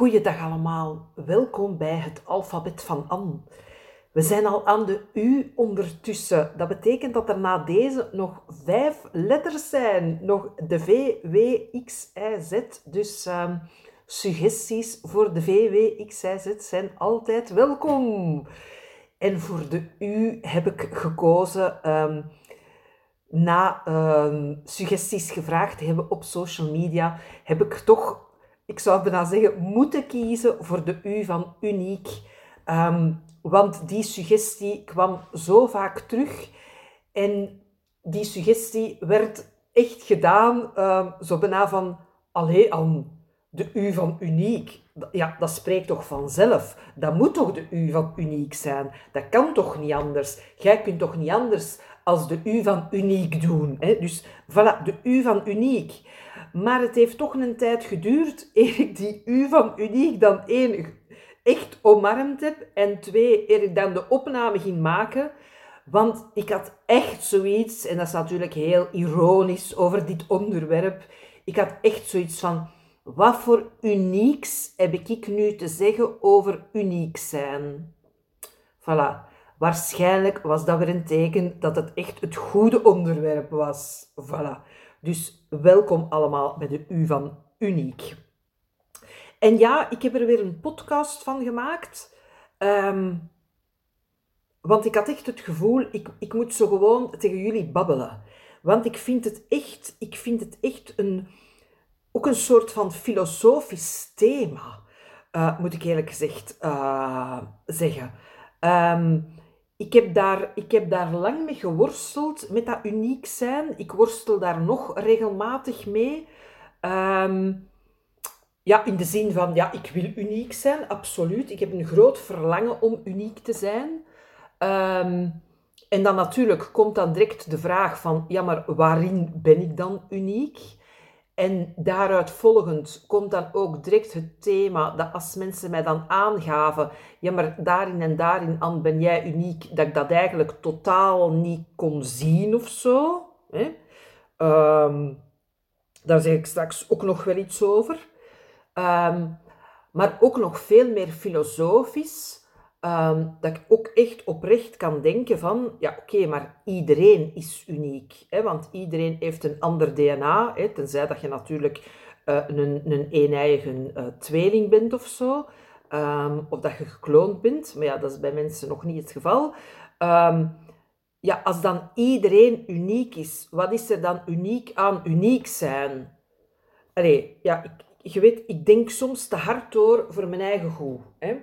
Goeiedag allemaal, welkom bij het alfabet van Anne. We zijn al aan de U ondertussen. Dat betekent dat er na deze nog vijf letters zijn. Nog de V, W, X, Y, Z. Dus ehm, suggesties voor de V, W, X, Y, Z zijn altijd welkom. En voor de U heb ik gekozen, ehm, na ehm, suggesties gevraagd hebben op social media, heb ik toch ik zou bijna zeggen, moeten kiezen voor de U van uniek. Ehm, want die suggestie kwam zo vaak terug. En die suggestie werd echt gedaan, um, zo bijna van, allee aan de U van uniek. Ja, dat spreekt toch vanzelf. Dat moet toch de U van uniek zijn? Dat kan toch niet anders? Jij kunt toch niet anders als de U van uniek doen? Hè? Dus voilà, de U van uniek. Maar het heeft toch een tijd geduurd eer ik die U van uniek dan één echt omarmd heb en twee eer ik dan de opname ging maken. Want ik had echt zoiets, en dat is natuurlijk heel ironisch over dit onderwerp, ik had echt zoiets van, wat voor unieks heb ik nu te zeggen over uniek zijn? Voilà. Waarschijnlijk was dat weer een teken dat het echt het goede onderwerp was. Voilà. Dus welkom allemaal bij de U van Uniek. En ja, ik heb er weer een podcast van gemaakt. Ehm, want ik had echt het gevoel, ik, ik moet zo gewoon tegen jullie babbelen. Want ik vind het echt, ik vind het echt een, ook een soort van filosofisch thema, uh, moet ik eerlijk gezegd uh, zeggen. Um, ik heb, daar, ik heb daar lang mee geworsteld, met dat uniek zijn. Ik worstel daar nog regelmatig mee. Ehm, ja, in de zin van, ja, ik wil uniek zijn, absoluut. Ik heb een groot verlangen om uniek te zijn. Ehm, en dan natuurlijk komt dan direct de vraag van, ja, maar waarin ben ik dan uniek? En daaruit volgend komt dan ook direct het thema dat als mensen mij dan aangaven, ja maar daarin en daarin aan ben jij uniek, dat ik dat eigenlijk totaal niet kon zien of zo. Hè? Um, daar zeg ik straks ook nog wel iets over. Ehm, maar ook nog veel meer filosofisch. Ehm, dat ik ook echt oprecht kan denken van, ja oké, maar iedereen is uniek. Hè, want iedereen heeft een ander DNA, hè, tenzij dat je natuurlijk uh, een, een een-eigen uh, tweeling bent of zo. Um, of dat je gekloond bent, maar ja, dat is bij mensen nog niet het geval. Um, ja, als dan iedereen uniek is, wat is er dan uniek aan uniek zijn? Allee, ja, ik, je weet, ik denk soms te hard door voor mijn eigen goed. Hè.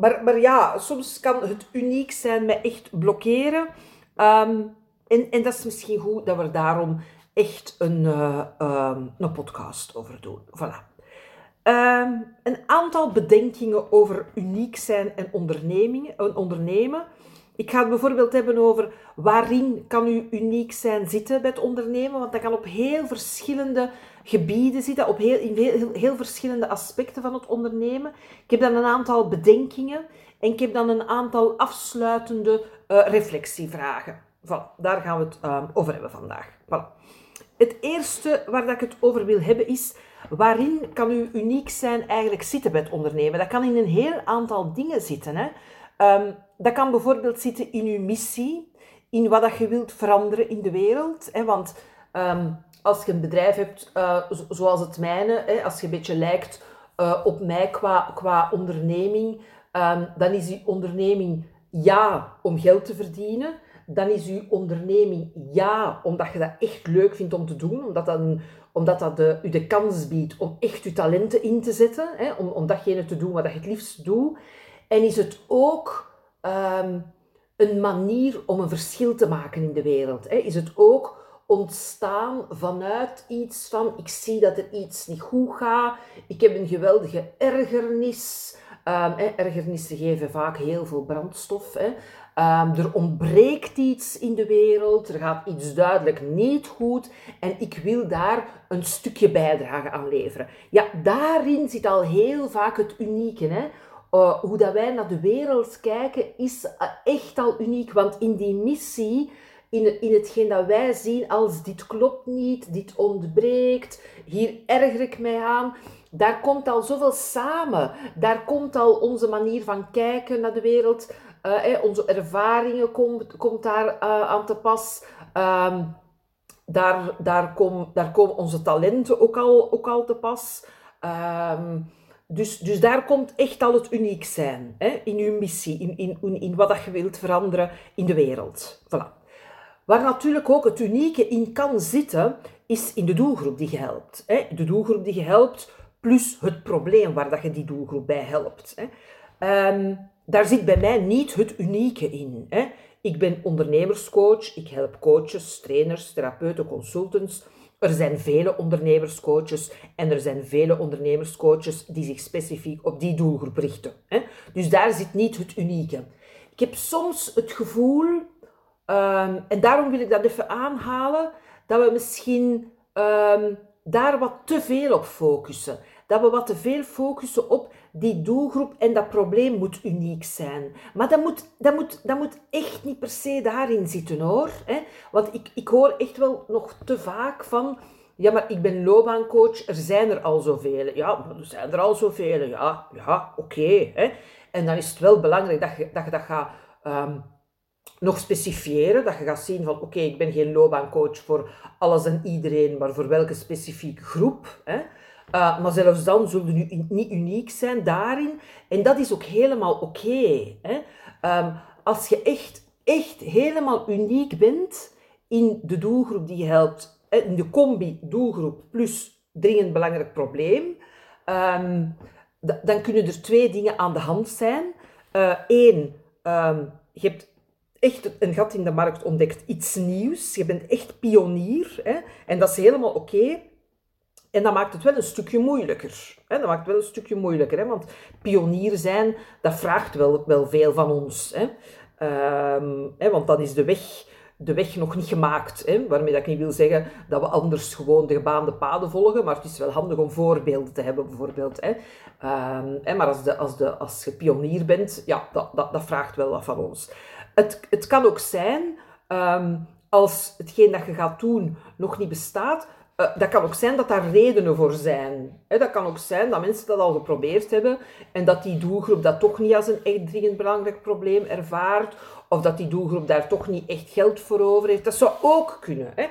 Maar, maar ja, soms kan het uniek zijn mij echt blokkeren. Ehm, en, en dat is misschien goed dat we daarom echt een, uh, um, een podcast over doen. Voilà. Um, een aantal bedenkingen over uniek zijn en ondernemingen, ondernemen. Ik ga het bijvoorbeeld hebben over waarin kan u uniek zijn zitten bij het ondernemen, want dat kan op heel verschillende gebieden zitten, op heel, in heel, heel, verschillende aspecten van het ondernemen. Ik heb dan een aantal bedenkingen en ik heb dan een aantal afsluitende uh, reflectievragen. Voilà, daar gaan we het uh, over hebben vandaag. Het eerste waar dat ik het over wil hebben is, waarin kan u uniek zijn eigenlijk zitten bij het ondernemen? Dat kan in een heel aantal dingen zitten. Hè? Um, dat kan bijvoorbeeld zitten in uw missie, in wat dat je wilt veranderen in de wereld. Want um, als je een bedrijf hebt uh, zoals het mijne, als je een beetje lijkt uh, op mij qua, qua onderneming, um, dan is uw onderneming ja om geld te verdienen. Dan is uw onderneming ja omdat je dat echt leuk vindt om te doen, omdat dat, omdat dat de, u de kans biedt om echt uw talenten in te zetten, om, om datgene te doen wat je het liefst doet. En is het ook um, een manier om een verschil te maken in de wereld? Hè? Is het ook ontstaan vanuit iets van, ik zie dat er iets niet goed gaat, ik heb een geweldige ergernis. Um, ergernissen geven vaak heel veel brandstof. Hè. Um, er ontbreekt iets in de wereld, er gaat iets duidelijk niet goed en ik wil daar een stukje bijdrage aan leveren. Ja, daarin zit al heel vaak het unieke. Hè. Uh, hoe dat wij naar de wereld kijken is uh, echt al uniek, want in die missie in, in hetgeen dat wij zien als dit klopt niet, dit ontbreekt, hier erger ik mij aan. Daar komt al zoveel samen. Daar komt al onze manier van kijken naar de wereld. Uh, onze ervaringen komt, komt daar aan te pas. Um, daar, daar, kom, daar komen onze talenten ook al, ook al te pas. Um, dus, dus daar komt echt al het uniek zijn hè, in uw missie, in, in, in wat dat je wilt veranderen in de wereld. Voilà. Waar natuurlijk ook het unieke in kan zitten, is in de doelgroep die je helpt. Hè. De doelgroep die je helpt, plus het probleem waar dat je die doelgroep bij helpt. Hè. Um, daar zit bij mij niet het unieke in. Hè. Ik ben ondernemerscoach, ik help coaches, trainers, therapeuten, consultants er zijn vele ondernemerscoaches en er zijn vele ondernemerscoaches die zich specifiek op die doelgroep richten. Hè? Dus daar zit niet het unieke. Ik heb soms het gevoel, um, en daarom wil ik dat even aanhalen, dat we misschien um, daar wat te veel op focussen. Dat we wat te veel focussen op die doelgroep en dat probleem moet uniek zijn. Maar dat moet, dat moet, dat moet echt niet per se daarin zitten hoor. Want ik, ik hoor echt wel nog te vaak van. Ja, maar ik ben loopbaancoach, er zijn er al zoveel. Ja, er zijn er al zoveel. Ja, ja oké. en dan is het wel belangrijk dat je dat, je dat gaat um, nog specifieren. Dat je gaat zien van, oké, ik ben geen loopbaancoach voor alles en iedereen, maar voor welke specifieke groep. Hè? Uh, maar zelfs dan zullen nu niet uniek zijn daarin. En dat is ook helemaal oké. um, als je echt, echt helemaal uniek bent in de doelgroep die je helpt, in de combi doelgroep plus dringend belangrijk probleem, um, dan kunnen er twee dingen aan de hand zijn. Eén, uh, um, je hebt echt een gat in de markt ontdekt, iets nieuws. Je bent echt pionier. Hè? En dat is helemaal oké. En dat maakt het wel een stukje moeilijker. Hè? Dat maakt het wel een stukje moeilijker, hè? want pionier zijn, dat vraagt wel, wel veel van ons. Hè? Ehm, hè? Want dan is de weg, de weg nog niet gemaakt. Hè? Waarmee dat ik niet wil zeggen dat we anders gewoon de gebaande paden volgen, maar het is wel handig om voorbeelden te hebben, bijvoorbeeld. Hè? Um, hè? Maar als, de, als, de, als je pionier bent, ja, dat, dat, dat vraagt wel wat van ons. Het, het kan ook zijn, um, als hetgeen dat je gaat doen nog niet bestaat, uh, dat kan ook zijn dat daar redenen voor zijn. He, dat kan ook zijn dat mensen dat al geprobeerd hebben en dat die doelgroep dat toch niet als een echt dringend belangrijk probleem ervaart, of dat die doelgroep daar toch niet echt geld voor over heeft. Dat zou ook kunnen. Hè.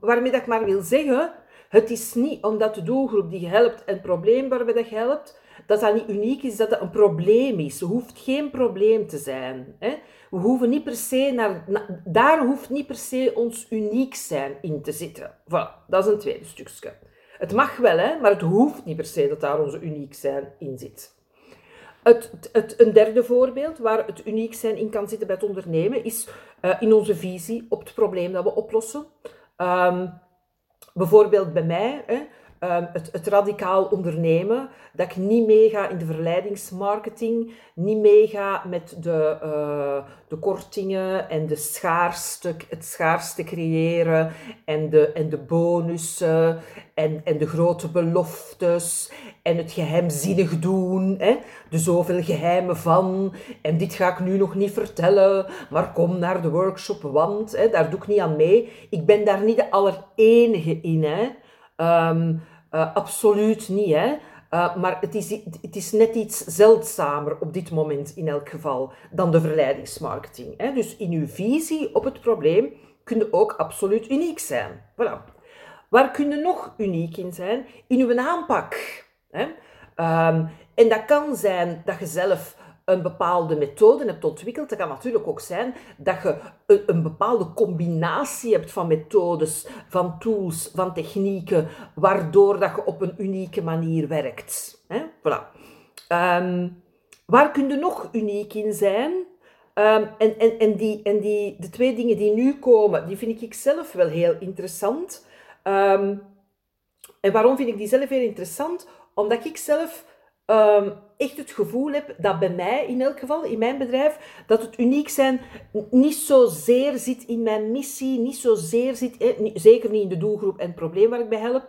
Waarmee dat ik maar wil zeggen, het is niet omdat de doelgroep die je helpt en het probleem waarbij dat je helpt, dat dat niet uniek is, dat dat een probleem is. Het hoeft geen probleem te zijn. Hè. We hoeven niet per se naar, daar hoeft niet per se ons uniek zijn in te zitten. Voilà, dat is een tweede stukje. Het mag wel, hè, maar het hoeft niet per se dat daar onze uniek zijn in zit. Het, het, een derde voorbeeld waar het uniek zijn in kan zitten bij het ondernemen is uh, in onze visie op het probleem dat we oplossen. Um, bijvoorbeeld bij mij, hè, um, het, het, radicaal ondernemen, dat ik niet meega in de verleidingsmarketing, niet meega met de, uh, de kortingen en de schaarste, het schaarste creëren en de, en de bonussen en, en de grote beloftes en het geheimzinnig doen, hè? de zoveel geheimen van en dit ga ik nu nog niet vertellen, maar kom naar de workshop, want hè, daar doe ik niet aan mee. Ik ben daar niet de allerenige in. Hè? Um, uh, absoluut niet, hè. Uh, maar het is, het is net iets zeldzamer op dit moment in elk geval dan de verleidingsmarketing. Hè? Dus in uw visie op het probleem kun je ook absoluut uniek zijn. Voilà. Waar kun je nog uniek in zijn? In uw aanpak. Hè? Um, en dat kan zijn dat je zelf een bepaalde methode hebt ontwikkeld. Het kan natuurlijk ook zijn dat je een, bepaalde combinatie hebt van methodes, van tools, van technieken, waardoor dat je op een unieke manier werkt. Hè? Voilà. Um, waar kun je nog uniek in zijn? Um, en en, en, die, en die, de twee dingen die nu komen, die vind ik zelf wel heel interessant. Um, en waarom vind ik die zelf heel interessant? Omdat ik zelf um, echt het gevoel heb dat bij mij, in elk geval, in mijn bedrijf, dat het uniek zijn niet zozeer zit in mijn missie, niet zozeer zit, zeker niet in de doelgroep en het probleem waar ik bij help,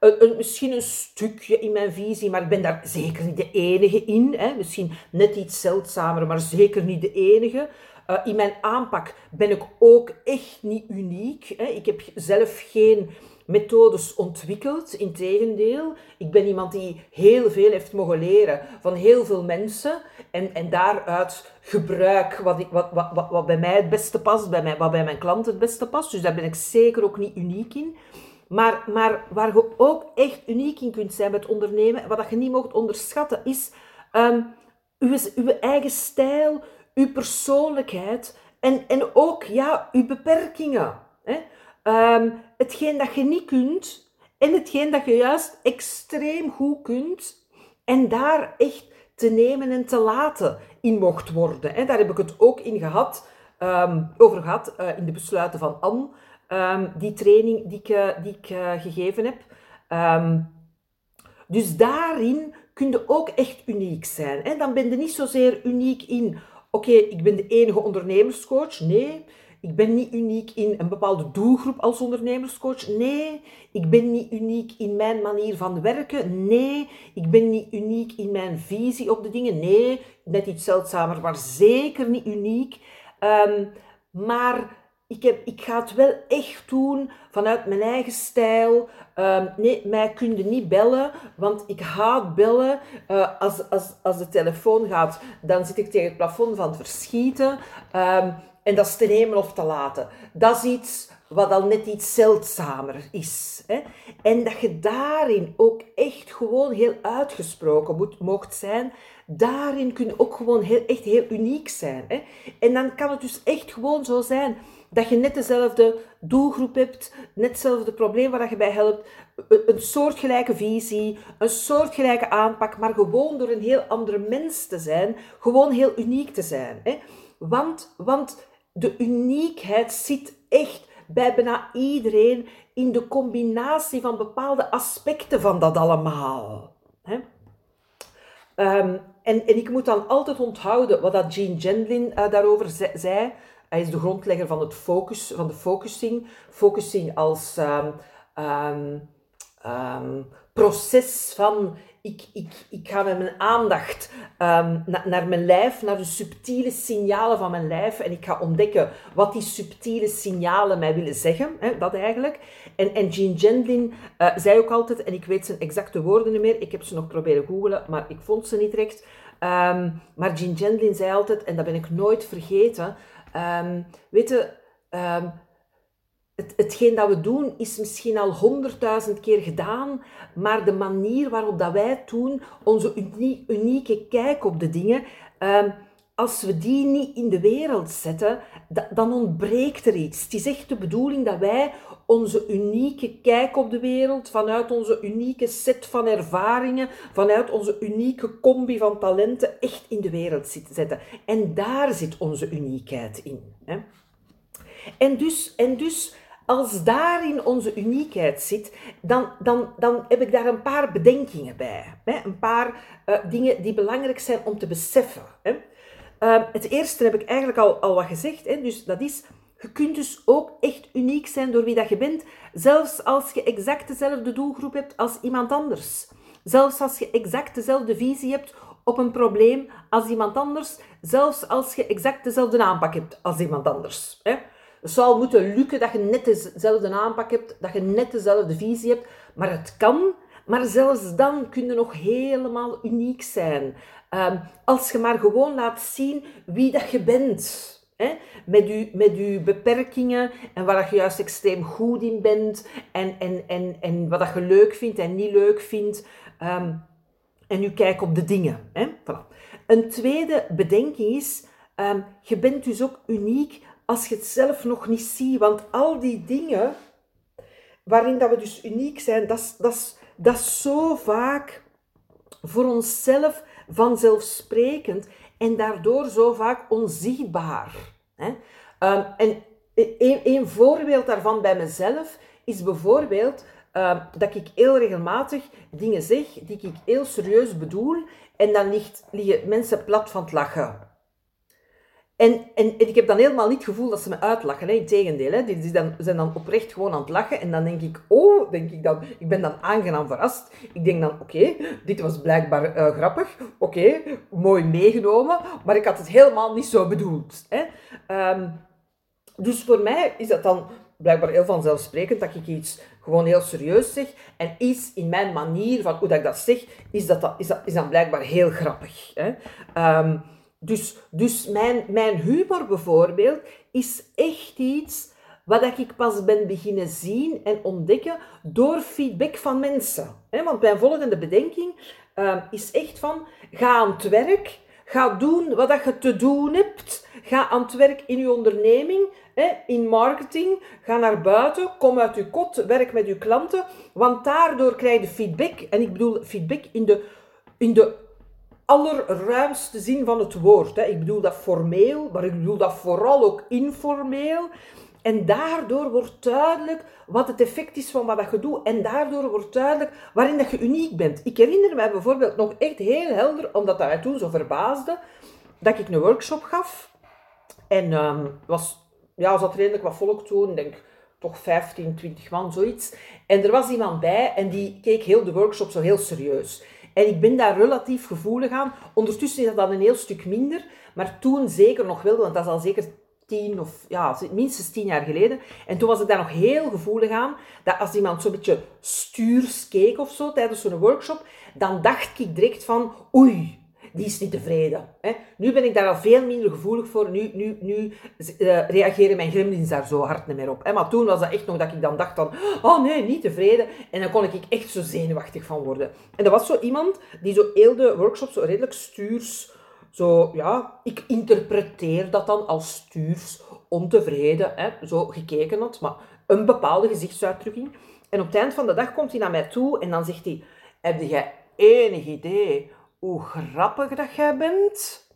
een, misschien een stukje in mijn visie, maar ik ben daar zeker niet de enige in. Hè. Misschien net iets zeldzamer, maar zeker niet de enige. Eh, in mijn aanpak ben ik ook echt niet uniek. Hè. Ik heb zelf geen methodes ontwikkeld. Integendeel, ik ben iemand die heel veel heeft mogen leren van heel veel mensen. En, en daaruit gebruik wat, ik, wat, wat, wat, bij mij het beste past, bij mij, wat bij mijn klant het beste past. Dus daar ben ik zeker ook niet uniek in. Maar, maar waar je ook echt uniek in kunt zijn met ondernemen, wat je niet mocht onderschatten, is um, uw, eigen stijl, uw persoonlijkheid en, en ook ja, uw beperkingen. Hè? Um, hetgeen dat je niet kunt en hetgeen dat je juist extreem goed kunt en daar echt te nemen en te laten in mocht worden. Hè? Daar heb ik het ook in gehad, um, over gehad uh, in de besluiten van Anne. Um, die training die ik, uh, die ik uh, gegeven heb. Um, dus daarin kun je ook echt uniek zijn. Hè? Dan ben je niet zozeer uniek in, oké, ik ben de enige ondernemerscoach. Nee, ik ben niet uniek in een bepaalde doelgroep als ondernemerscoach. Nee, ik ben niet uniek in mijn manier van werken. Nee, ik ben niet uniek in mijn visie op de dingen. Nee, net iets zeldzamer, maar zeker niet uniek. Um, maar ik, heb, ik ga het wel echt doen vanuit mijn eigen stijl. Um, nee, mij kun je niet bellen, want ik haat bellen. Uh, als, als, als de telefoon gaat, dan zit ik tegen het plafond van het verschieten. Um, en dat is te nemen of te laten. Dat is iets wat al net iets zeldzamer is. Hè? En dat je daarin ook echt gewoon heel uitgesproken moet, mocht zijn. Daarin kun je ook gewoon heel, echt heel uniek zijn. Hè? En dan kan het dus echt gewoon zo zijn dat je net dezelfde doelgroep hebt, net hetzelfde probleem waar je bij helpt, een soortgelijke visie, een soortgelijke aanpak, maar gewoon door een heel andere mens te zijn, gewoon heel uniek te zijn. Hè? Want, want de uniekheid zit echt bij bijna iedereen in de combinatie van bepaalde aspecten van dat allemaal. Hè? Um, en, en ik moet dan altijd onthouden wat dat Gene Gendlin uh, daarover zei. Hij is de grondlegger van, het focus, van de focusing. Focusing als um, um, proces van ik, ik, ik ga met mijn aandacht na, naar mijn lijf, naar de subtiele signalen van mijn lijf. En ik ga ontdekken wat die subtiele signalen mij willen zeggen. Hè, dat eigenlijk. En, en Jean Gendlin uh, zei ook altijd, en ik weet zijn exacte woorden niet meer, ik heb ze nog proberen googelen, maar ik vond ze niet direct. Um, maar Jean Gendlin zei altijd, en dat ben ik nooit vergeten, um, weet je, het, hetgeen dat we doen is misschien al honderdduizend keer gedaan, maar de manier waarop dat wij het doen, onze unieke kijk op de dingen, um, als we die niet in de wereld zetten, dan ontbreekt er iets. Het is echt de bedoeling dat wij onze unieke kijk op de wereld, vanuit onze unieke set van ervaringen, vanuit onze unieke combi van talenten, echt in de wereld zetten. En daar zit onze uniekheid in. Hè? En dus, en dus als daarin onze uniekheid zit, dan, dan, dan heb ik daar een paar bedenkingen bij. Hè? Een paar uh, dingen die belangrijk zijn om te beseffen. Hè? Uh, het eerste heb ik eigenlijk al, al wat gezegd. Hè? Dus dat is, je kunt dus ook echt uniek zijn door wie dat je bent. Zelfs als je exact dezelfde doelgroep hebt als iemand anders. Zelfs als je exact dezelfde visie hebt op een probleem als iemand anders. Zelfs als je exact dezelfde aanpak hebt als iemand anders. Hè? Het zou moeten lukken dat je net dezelfde aanpak hebt, dat je net dezelfde visie hebt. Maar het kan, maar zelfs dan kun je nog helemaal uniek zijn. Um, als je maar gewoon laat zien wie dat je bent. Hè? Met, je, met je beperkingen en waar je juist extreem goed in bent. En, en, en, en wat dat je leuk vindt en niet leuk vindt. Um, en je kijk op de dingen. Hè? Voilà. Een tweede bedenking is, um, je bent dus ook uniek als je het zelf nog niet ziet. Want al die dingen waarin dat we dus uniek zijn, dat is, dat is, dat zo vaak voor onszelf vanzelfsprekend en daardoor zo vaak onzichtbaar. Hè? Um, en een, een, voorbeeld daarvan bij mezelf is bijvoorbeeld uh, dat ik heel regelmatig dingen zeg die ik heel serieus bedoel en dan ligt, liggen mensen plat van het lachen. En, en, ik heb dan helemaal niet het gevoel dat ze me uitlachen. Hè. Integendeel, hè. Die, dan, zijn dan oprecht gewoon aan het lachen. En dan denk ik, oh, denk ik dan, ik ben dan aangenaam verrast. Ik denk dan, oké, dit was blijkbaar uh, grappig. Oké, mooi meegenomen. Maar ik had het helemaal niet zo bedoeld. Hè. Um, dus voor mij is dat dan blijkbaar heel vanzelfsprekend dat ik iets gewoon heel serieus zeg. En iets in mijn manier van hoe dat ik dat zeg, is, dat, dat, is, dan blijkbaar heel grappig. Hè. Um, dus, dus mijn, mijn humor bijvoorbeeld is echt iets wat ik pas ben beginnen zien en ontdekken door feedback van mensen. Want mijn volgende bedenking uh, is echt van, ga aan het werk, ga doen wat je te doen hebt, ga aan het werk in je onderneming, in marketing, ga naar buiten, kom uit je kot, werk met je klanten, want daardoor krijg je feedback. En ik bedoel feedback in de, in de allerruimste zin van het woord. Hè. Ik bedoel dat formeel, maar ik bedoel dat vooral ook informeel. En daardoor wordt duidelijk wat het effect is van wat je doet. En daardoor wordt duidelijk waarin dat je uniek bent. Ik herinner mij bijvoorbeeld nog echt heel helder, omdat dat mij toen zo verbaasde, dat ik een workshop gaf. En um, was, ja, zat redelijk wat volk toen, denk toch 15, 20 man, zoiets. En er was iemand bij en die keek heel de workshop zo heel serieus. En ik ben daar relatief gevoelig aan. Ondertussen is dat dan een heel stuk minder, maar toen zeker nog wel, want dat is al zeker tien of ja, minstens tien jaar geleden. En toen was ik daar nog heel gevoelig aan, dat als iemand zo'n beetje stuurs keek of zo tijdens zo'n workshop, dan dacht ik direct van, oei, die is niet tevreden. Hè. Nu ben ik daar al veel minder gevoelig voor. Nu, nu, nu uh, reageren mijn gremlins daar zo hard niet meer op. Hè. Maar toen was dat echt nog dat ik dan dacht van, oh nee, niet tevreden. En dan kon ik echt zo zenuwachtig van worden. En er was zo iemand die zo heel de workshop zo redelijk stuurs, zo, ja, ik interpreteer dat dan als stuurs, ontevreden, hè, zo gekeken had. Maar een bepaalde gezichtsuitdrukking. En op het eind van de dag komt hij naar mij toe en dan zegt hij, heb jij enig idee hoe grappig dat jij bent.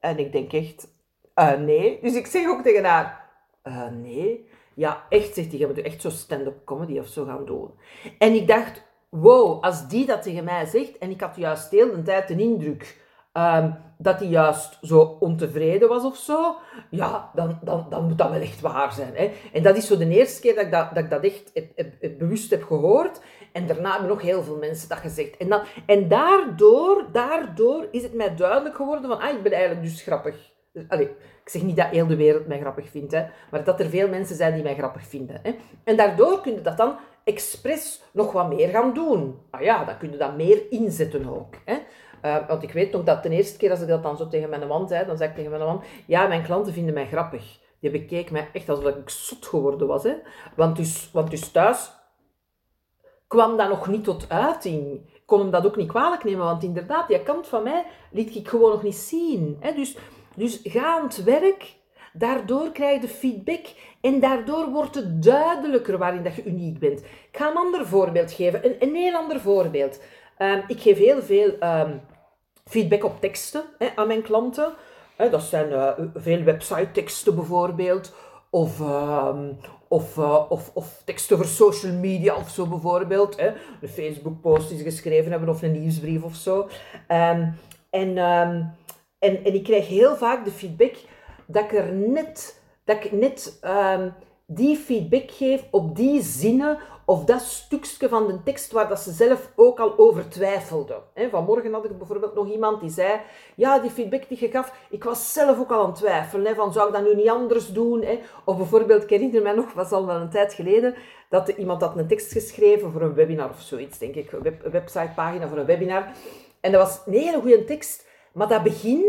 En ik denk echt, uh, nee. Dus ik zeg ook tegen haar, uh, nee. Ja, echt, zegt hij, je moet echt zo stand-up comedy of zo gaan doen. En ik dacht, wow, als die dat tegen mij zegt, en ik had juist heel de tijd de indruk um, dat hij juist zo ontevreden was of zo, ja, dan, dan, dan moet dat wel echt waar zijn. Hè? En dat is zo de eerste keer dat ik dat, dat, ik dat echt bewust heb gehoord. En daarna hebben nog heel veel mensen dat gezegd. En, dan, en daardoor, daardoor is het mij duidelijk geworden van, ah, ik ben eigenlijk dus grappig. Allee, ik zeg niet dat heel de wereld mij grappig vindt, hè, maar dat er veel mensen zijn die mij grappig vinden. Hè. En daardoor kun je dat dan expres nog wat meer gaan doen. Ah ja, dan kun je dat meer inzetten ook. Hè. Uh, want ik weet nog dat de eerste keer als ik dat dan zo tegen mijn man zei, dan zei ik tegen mijn man, ja, mijn klanten vinden mij grappig. Die bekeken mij echt alsof ik zot geworden was. Hè. Want, dus, want dus thuis kwam dat nog niet tot uiting. Ik kon hem dat ook niet kwalijk nemen, want inderdaad, die kant van mij liet ik gewoon nog niet zien. Hè. Dus, dus ga aan het werk, daardoor krijg je feedback en daardoor wordt het duidelijker waarin dat je uniek bent. Ik ga een ander voorbeeld geven, een, een heel ander voorbeeld. Um, ik geef heel veel um, feedback op teksten hè, aan mijn klanten. dat zijn uh, veel website teksten bijvoorbeeld, of, uh, of, uh, of, of teksten voor social media of zo bijvoorbeeld. Hè. Een Facebook-post die ze geschreven hebben of een nieuwsbrief of zo. Um, en, en, en ik krijg heel vaak de feedback dat ik er net, dat ik net die feedback geef op die zinnen of dat stukje van de tekst waar dat ze zelf ook al over twijfelde. Vanmorgen had ik bijvoorbeeld nog iemand die zei, ja, die feedback die je gaf, ik was zelf ook al aan het twijfelen, van zou ik dat nu niet anders doen? Of bijvoorbeeld, ik herinner mij nog, was al wel een tijd geleden, dat iemand had een tekst geschreven voor een webinar of zoiets, denk ik, een, een websitepagina voor een webinar. En dat was een hele goede tekst, maar dat begin,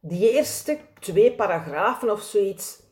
die eerste twee paragrafen of zoiets,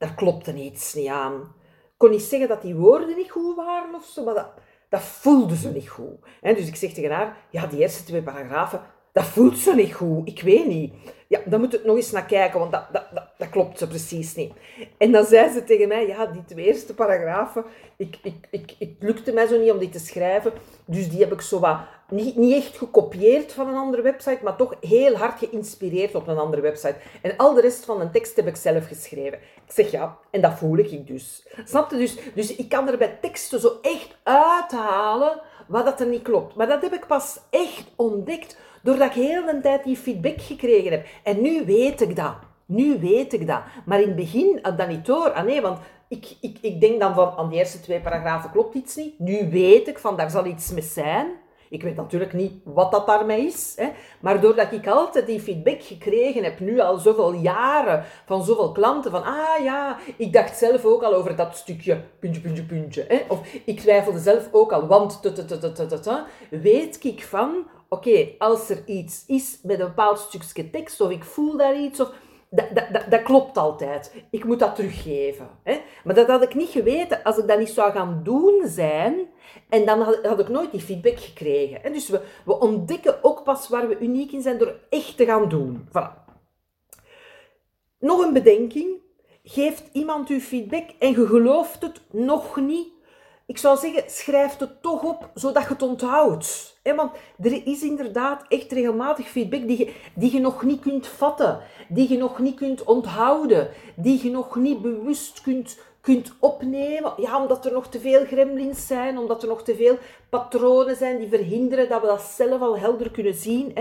daar klopte iets niet aan kon niet zeggen dat die woorden niet goed waren of zo, maar dat, dat voelde ze niet goed. dus ik zeg tegen haar, ja, die eerste twee paragrafen, dat voelt ze niet goed. Ik weet niet. Ja, dan moet ik nog eens naar kijken, want dat, dat, dat, klopt ze precies niet. En dan zei ze tegen mij, ja, die twee eerste paragrafen, ik, ik, ik, het lukte mij zo niet om die te schrijven. Dus die heb ik zo wat, niet, niet echt gekopieerd van een andere website, maar toch heel hard geïnspireerd op een andere website. En al de rest van de tekst heb ik zelf geschreven. Ik zeg ja, en dat voel ik dus. Snap je? Dus, dus ik kan er bij teksten zo echt uithalen wat dat er niet klopt. Maar dat heb ik pas echt ontdekt Doordat ik heel de tijd die feedback gekregen heb. En nu weet ik dat. Nu weet ik dat. Maar in het begin had dat niet door. Ah nee, want ik, ik, ik denk dan van, aan die eerste twee paragrafen klopt iets niet. Nu weet ik van, daar zal iets mee zijn. Ik weet natuurlijk niet wat dat daarmee is. Hè. Maar doordat ik altijd die feedback gekregen heb, nu al zoveel jaren, van zoveel klanten, van ah ja, ik dacht zelf ook al over dat stukje, puntje, puntje, puntje. Hè. Of ik twijfelde zelf ook al, want, weet ik van, oké, als er iets is met een bepaald stukje tekst, of ik voel daar iets, of dat, dat, dat, klopt altijd. Ik moet dat teruggeven. Hè? Maar dat had ik niet geweten als ik dat niet zou gaan doen zijn. En dan had, ik nooit die feedback gekregen. Dus we, we ontdekken ook pas waar we uniek in zijn door echt te gaan doen. Voilà. Nog een bedenking. Geeft iemand u feedback en je gelooft het nog niet ik zou zeggen, schrijf het toch op, zodat je het onthoudt. Want er is inderdaad echt regelmatig feedback die je, die je nog niet kunt vatten, die je nog niet kunt onthouden, die je nog niet bewust kunt, kunt opnemen. Ja, omdat er nog te veel gremlins zijn, omdat er nog te veel patronen zijn die verhinderen dat we dat zelf al helder kunnen zien.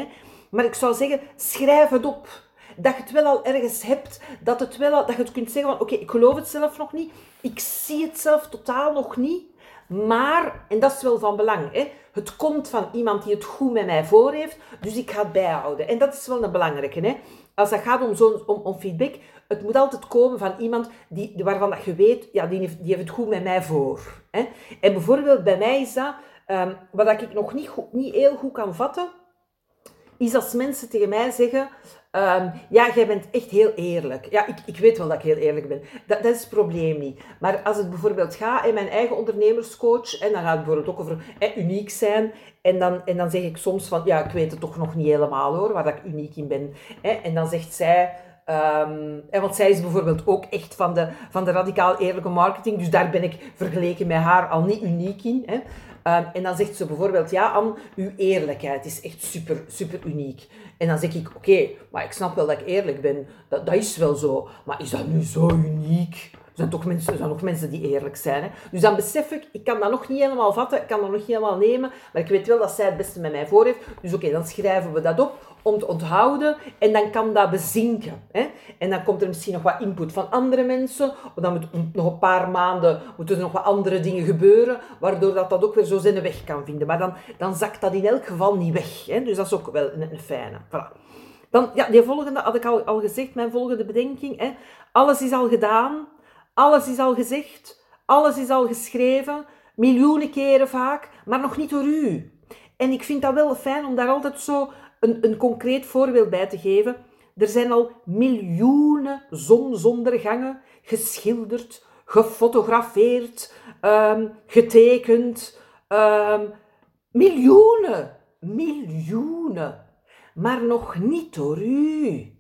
Maar ik zou zeggen, schrijf het op. Dat je het wel al ergens hebt, dat, het wel dat je het kunt zeggen van oké, ik geloof het zelf nog niet, ik zie het zelf totaal nog niet, maar, en dat is wel van belang, hè, het komt van iemand die het goed met mij voor heeft, dus ik ga het bijhouden. En dat is wel een belangrijke. Hè. Als dat gaat om, zo, om, om feedback, het moet altijd komen van iemand die, waarvan dat je weet, ja, die heeft, die heeft het goed met mij voor. Hè. En bijvoorbeeld bij mij is dat, um, wat ik nog niet, goed, niet heel goed kan vatten, is als mensen tegen mij zeggen, Um, ja, jij bent echt heel eerlijk. Ja, ik, ik weet wel dat ik heel eerlijk ben. Dat, dat is het probleem niet. Maar als het bijvoorbeeld gaat in mijn eigen ondernemerscoach, en dan gaat het bijvoorbeeld ook over uniek zijn, en dan, en dan zeg ik soms van, ja, ik weet het toch nog niet helemaal hoor, waar ik uniek in ben. En dan zegt zij, Um, want zij is bijvoorbeeld ook echt van de, van de radicaal eerlijke marketing, dus daar ben ik vergeleken met haar al niet uniek in. Hè. Um, en dan zegt ze bijvoorbeeld, ja Anne, uw eerlijkheid is echt super, super uniek. En dan zeg ik, oké, maar ik snap wel dat ik eerlijk ben, dat, dat is wel zo. Maar is dat nu zo uniek? Zijn toch mensen, er zijn nog mensen die eerlijk zijn. Hè? Dus dan besef ik, ik kan dat nog niet helemaal vatten, ik kan dat nog niet helemaal nemen, maar ik weet wel dat zij het beste met mij voor heeft. Dus oké, dan schrijven we dat op om te onthouden en dan kan dat bezinken. Hè? En dan komt er misschien nog wat input van andere mensen, of dan moet nog een paar maanden moeten nog wat andere dingen gebeuren, waardoor dat, dat ook weer zo zijn weg kan vinden. Maar dan, dan zakt dat in elk geval niet weg. Hè? Dus dat is ook wel een, een fijne. Voilà. Dan, ja, die volgende had ik al, al gezegd, mijn volgende bedenking. Hè? Alles is al gedaan, alles is al gezegd, alles is al geschreven, miljoenen keren vaak, maar nog niet door u. En ik vind dat wel fijn om daar altijd zo een, een concreet voorbeeld bij te geven. Er zijn al miljoenen zonsondergangen geschilderd, gefotografeerd, um, getekend. Um, miljoenen, miljoenen. Maar nog niet door u.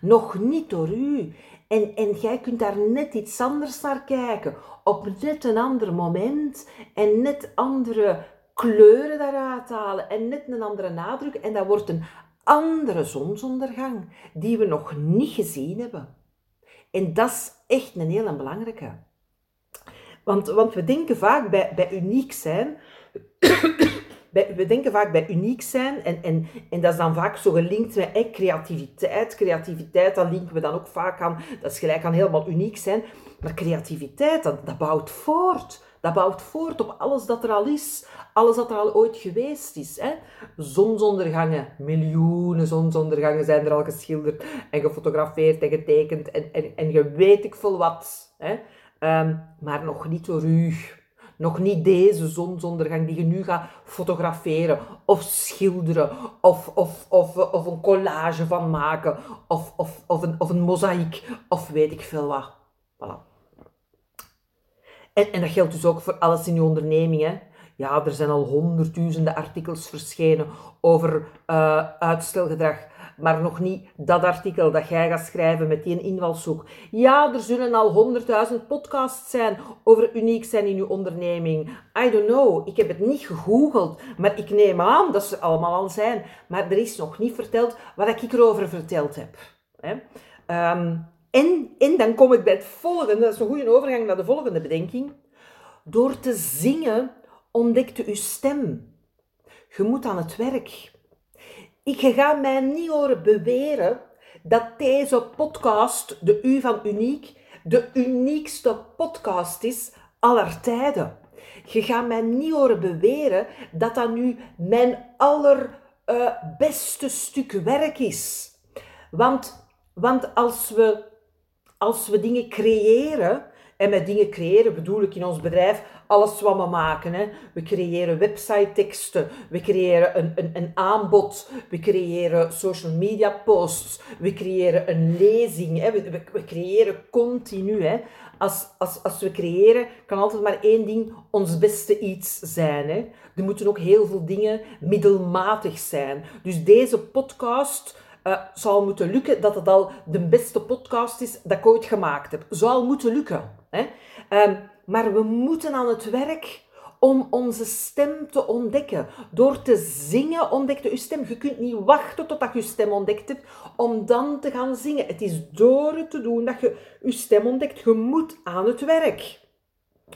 Nog niet door u. En, en jij kunt daar net iets anders naar kijken. Op net een ander moment en net andere kleuren daaruit halen en net een andere nadruk. En dat wordt een andere zonsondergang die we nog niet gezien hebben. En dat is echt een hele belangrijke. Want, want we denken vaak bij, bij uniek zijn we denken vaak bij uniek zijn en, en, en dat is dan vaak zo gelinkt met creativiteit. Creativiteit, dat linken we dan ook vaak aan, dat is gelijk aan helemaal uniek zijn. Maar creativiteit, dat, dat bouwt voort. Dat bouwt voort op alles dat er al is. Alles dat er al ooit geweest is. Hè? Zonsondergangen, miljoenen zonsondergangen zijn er al geschilderd en gefotografeerd en getekend. En, en, en je weet ik veel wat. Hè? Um, maar nog niet door u. Nog niet deze zonsondergang die je nu gaat fotograferen of schilderen of, of, of, of een collage van maken of, of, of, een, of een mozaïek of weet ik veel wat. Voilà. En, en dat geldt dus ook voor alles in je onderneming. Hè. Ja, er zijn al honderdduizenden artikels verschenen over uh, uitstelgedrag maar nog niet dat artikel dat jij gaat schrijven met die invalshoek. Ja, er zullen al honderdduizend podcasts zijn over uniek zijn in je onderneming. I don't know, ik heb het niet gegoogeld, maar ik neem aan dat ze allemaal al zijn. Maar er is nog niet verteld wat ik erover verteld heb. Ehm, en, en dan kom ik bij het volgende, dat is een goede overgang naar de volgende bedenking. Door te zingen ontdekte uw stem. Je moet aan het werk. Ik ga mij niet horen beweren dat deze podcast, de U van Uniek, de uniekste podcast is aller tijden. Je gaat mij niet horen beweren dat dat nu mijn allerbeste uh, stuk werk is. Want, want als, we, als we dingen creëren, en met dingen creëren bedoel ik in ons bedrijf alles wat we maken. Hè. We creëren website-teksten, we creëren een, een, een aanbod, we creëren social media posts, we creëren een lezing, hè. We, we, we creëren continu. Hè. Als, als, als we creëren, kan altijd maar één ding ons beste iets zijn. Hè. Er moeten ook heel veel dingen middelmatig zijn. Dus deze podcast uh, zou moeten lukken dat het al de beste podcast is dat ik ooit gemaakt heb. Zou moeten lukken. Hè? Um, maar we moeten aan het werk om onze stem te ontdekken. Door te zingen ontdekte je stem. Je kunt niet wachten totdat je je stem ontdekt hebt om dan te gaan zingen. Het is door het te doen dat je je stem ontdekt. Je moet aan het werk.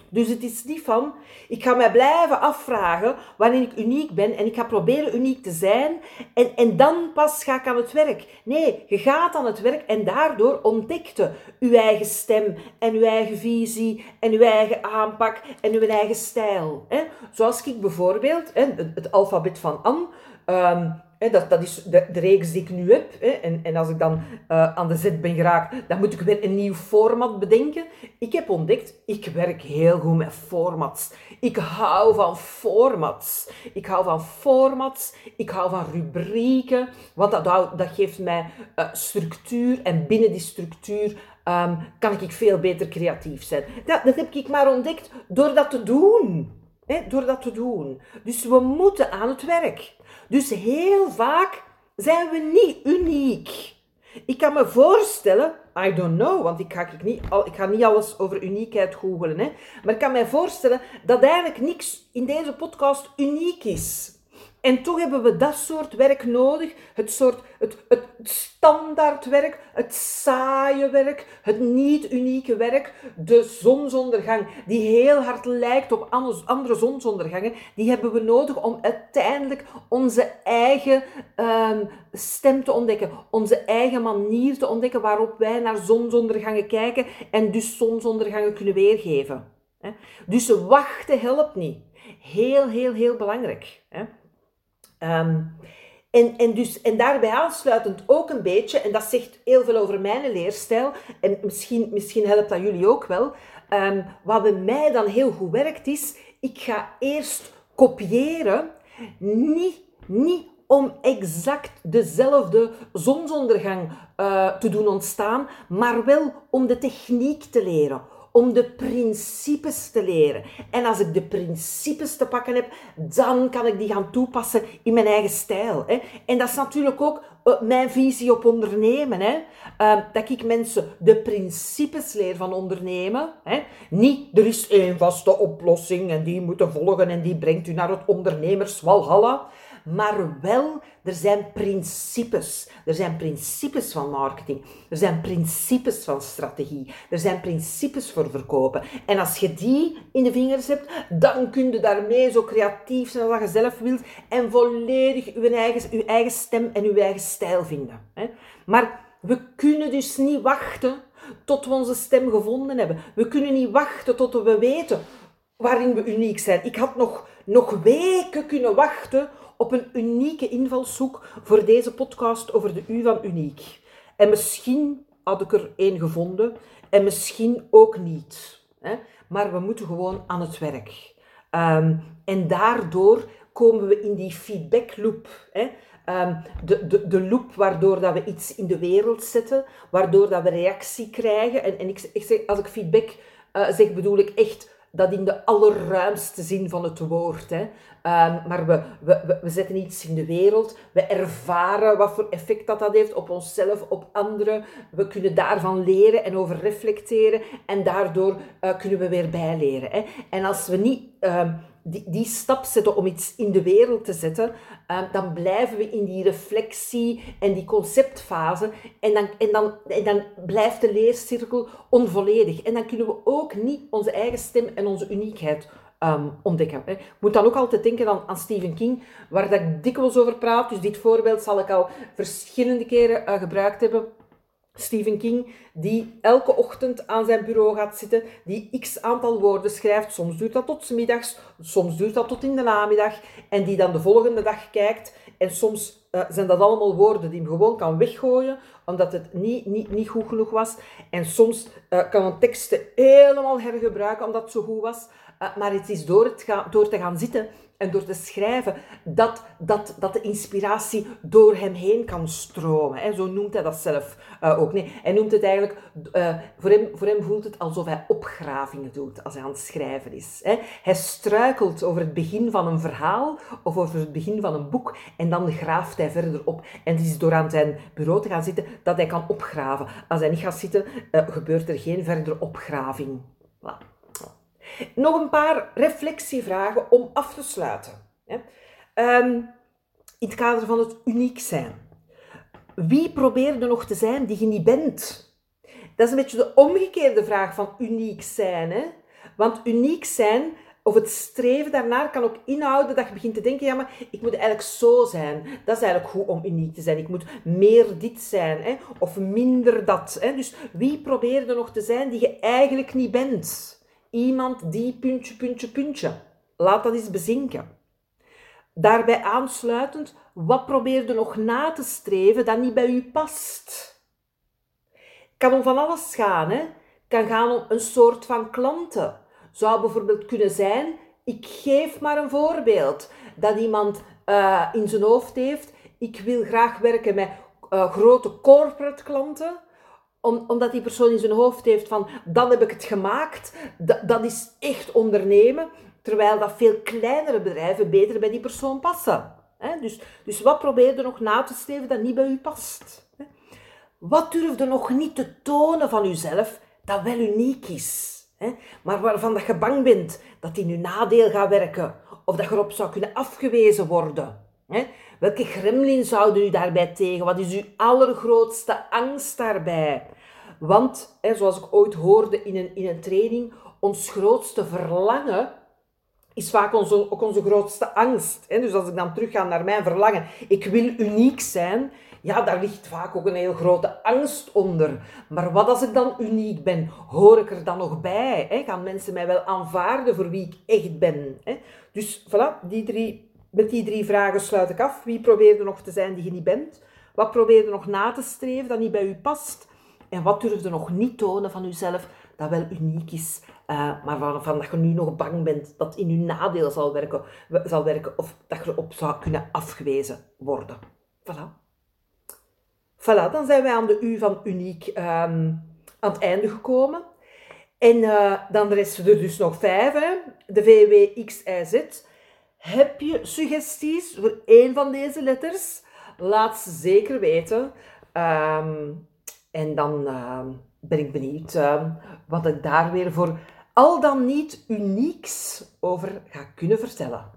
Dus het is niet van, ik ga mij blijven afvragen wanneer ik uniek ben en ik ga proberen uniek te zijn en, en dan pas ga ik aan het werk. Nee, je gaat aan het werk en daardoor ontdekt je eigen stem en je eigen visie en je eigen aanpak en je eigen stijl. Zoals ik bijvoorbeeld, het alfabet van Anne, ehm, dat, is de, reeks die ik nu heb. En, en als ik dan uh, aan de zet ben geraakt, dan moet ik weer een nieuw format bedenken. Ik heb ontdekt, ik werk heel goed met formats. Ik hou van formats. Ik hou van formats. Ik hou van rubrieken. Want dat, dat geeft mij uh, structuur. En binnen die structuur um, kan ik veel beter creatief zijn. Dat, dat heb ik maar ontdekt door dat te doen. Door dat te doen. Dus we moeten aan het werk. Dus heel vaak zijn we niet uniek. Ik kan me voorstellen, I don't know, want ik ga, ik niet, ik ga niet alles over uniekheid googelen, hè, maar ik kan me voorstellen dat eigenlijk niks in deze podcast uniek is. En toch hebben we dat soort werk nodig. Het, soort, het, het standaardwerk, het saaie werk, het niet unieke werk. De zonsondergang, die heel hard lijkt op andere zonsondergangen. Die hebben we nodig om uiteindelijk onze eigen um, stem te ontdekken. Onze eigen manier te ontdekken waarop wij naar zonsondergangen kijken. En dus zonsondergangen kunnen weergeven. Dus wachten helpt niet. Heel, heel, heel belangrijk. Um, en, en, dus, en daarbij aansluitend ook een beetje, en dat zegt heel veel over mijn leerstijl, en misschien, misschien helpt dat jullie ook wel. Um, wat bij mij dan heel goed werkt is, ik ga eerst kopiëren, niet, niet om exact dezelfde zonsondergang uh, te doen ontstaan, maar wel om de techniek te leren om de principes te leren. En als ik de principes te pakken heb, dan kan ik die gaan toepassen in mijn eigen stijl. Hè. En dat is natuurlijk ook uh, mijn visie op ondernemen. Hè. Uh, dat ik mensen de principes leer van ondernemen. Hè. Niet, er is één vaste oplossing en die moeten volgen en die brengt u naar het ondernemerswalhalla maar wel, er zijn principes. Er zijn principes van marketing. Er zijn principes van strategie. Er zijn principes voor verkopen. En als je die in de vingers hebt, dan kun je daarmee zo creatief zijn als je zelf wilt en volledig je eigen, je eigen stem en je eigen stijl vinden. Maar we kunnen dus niet wachten tot we onze stem gevonden hebben. We kunnen niet wachten tot we weten waarin we uniek zijn. Ik had nog, nog weken kunnen wachten op een unieke invalshoek voor deze podcast over de U van Uniek. En misschien had ik er één gevonden en misschien ook niet. Hè? Maar we moeten gewoon aan het werk. Um, en daardoor komen we in die feedback loop. Hè? Um, de, de, de loop waardoor dat we iets in de wereld zetten, waardoor dat we reactie krijgen. En, en ik, ik zeg, als ik feedback uh, zeg, bedoel ik echt dat in de allerruimste zin van het woord. Hè. Um, maar we, we, we zetten iets in de wereld, we ervaren wat voor effect dat, dat heeft op onszelf, op anderen. We kunnen daarvan leren en over reflecteren en daardoor uh, kunnen we weer bijleren. Hè. En als we niet um, die, die stap zetten om iets in de wereld te zetten, uh, dan blijven we in die reflectie en die conceptfase. En dan, en, dan, en dan blijft de leercirkel onvolledig. En dan kunnen we ook niet onze eigen stem en onze uniekheid ehm, ontdekken. Ik moet dan ook altijd denken aan, aan Stephen King, waar dat ik dikwijls over praat. Dus dit voorbeeld zal ik al verschillende keren uh, gebruikt hebben. Stephen King, die elke ochtend aan zijn bureau gaat zitten, die x aantal woorden schrijft. Soms duurt dat tot middags, soms duurt dat tot in de namiddag. En die dan de volgende dag kijkt. En soms uh, zijn dat allemaal woorden die hem gewoon kan weggooien, omdat het niet, niet, niet goed genoeg was. En soms uh, kan een tekst helemaal hergebruiken, omdat het zo goed was. Uh, maar het is door, het ga, door te gaan zitten en door te schrijven, dat, dat, dat de inspiratie door hem heen kan stromen. Hè. Zo noemt hij dat zelf uh, ook. Nee, hij noemt het eigenlijk, voor, hem, voor hem voelt het alsof hij opgravingen doet als hij aan het schrijven is. Hè. Hij struikelt over het begin van een verhaal of over het begin van een boek en dan graaft hij verder op. En het is door aan zijn bureau te gaan zitten dat hij kan opgraven. Als hij niet gaat zitten, uh, gebeurt er geen verdere opgraving. Voilà. Nog een paar reflectievragen om af te sluiten. Um, in het kader van het uniek zijn. Wie probeerde nog te zijn die je niet bent? Dat is een beetje de omgekeerde vraag van uniek zijn. Hè? Want uniek zijn, of het streven daarnaar, kan ook inhouden dat je begint te denken, ja, maar ik moet eigenlijk zo zijn. Dat is eigenlijk goed om uniek te zijn. Ik moet meer dit zijn, hè? of minder dat. Hè? Dus wie probeerde nog te zijn die je eigenlijk niet bent? iemand die puntje, puntje, puntje. Laat dat eens bezinken. Daarbij aansluitend, wat probeerde nog na te streven dat niet bij u past? Kan om van alles gaan, hè? Kan gaan om een soort van klanten. Zou bijvoorbeeld kunnen zijn, ik geef maar een voorbeeld, dat iemand uh, in zijn hoofd heeft, ik wil graag werken met uh, grote corporate klanten, om, omdat die persoon in zijn hoofd heeft van, dan heb ik het gemaakt, dat, is echt ondernemen, terwijl dat veel kleinere bedrijven beter bij die persoon passen. Dus, dus wat probeer je nog na te streven dat niet bij u past? Wat durf je nog niet te tonen van uzelf dat wel uniek is? Maar waarvan dat je bang bent dat in uw nadeel gaat werken of dat je erop zou kunnen afgewezen worden. Welke gremlin zouden u daarbij tegen? Wat is uw allergrootste angst daarbij? Want, hè, zoals ik ooit hoorde in een, in een training, ons grootste verlangen is vaak onze, ook onze grootste angst. Hè? Dus als ik dan terugga naar mijn verlangen, ik wil uniek zijn, ja, daar ligt vaak ook een heel grote angst onder. Maar wat als ik dan uniek ben? Hoor ik er dan nog bij? Hè? Gaan mensen mij wel aanvaarden voor wie ik echt ben? Hè? Dus voilà, die drie, met die drie vragen sluit ik af. Wie probeerde nog te zijn die je niet bent? Wat probeerde nog na te streven dat niet bij u past? En wat durfde nog niet tonen van jezelf dat wel uniek is, uh, maar waarvan dat je nu nog bang bent dat in je nadeel zal werken, zal werken of dat je erop zou kunnen afgewezen worden. Voilà. Voilà, dan zijn wij aan de U van uniek um, aan het einde gekomen. En uh, dan resten er dus nog vijf, hè? de VW, X, Y, Z. Heb je suggesties voor één van deze letters? Laat ze zeker weten. Um, en dan uh, ben ik benieuwd wat ik daar weer voor al dan niet unieks over ga kunnen vertellen.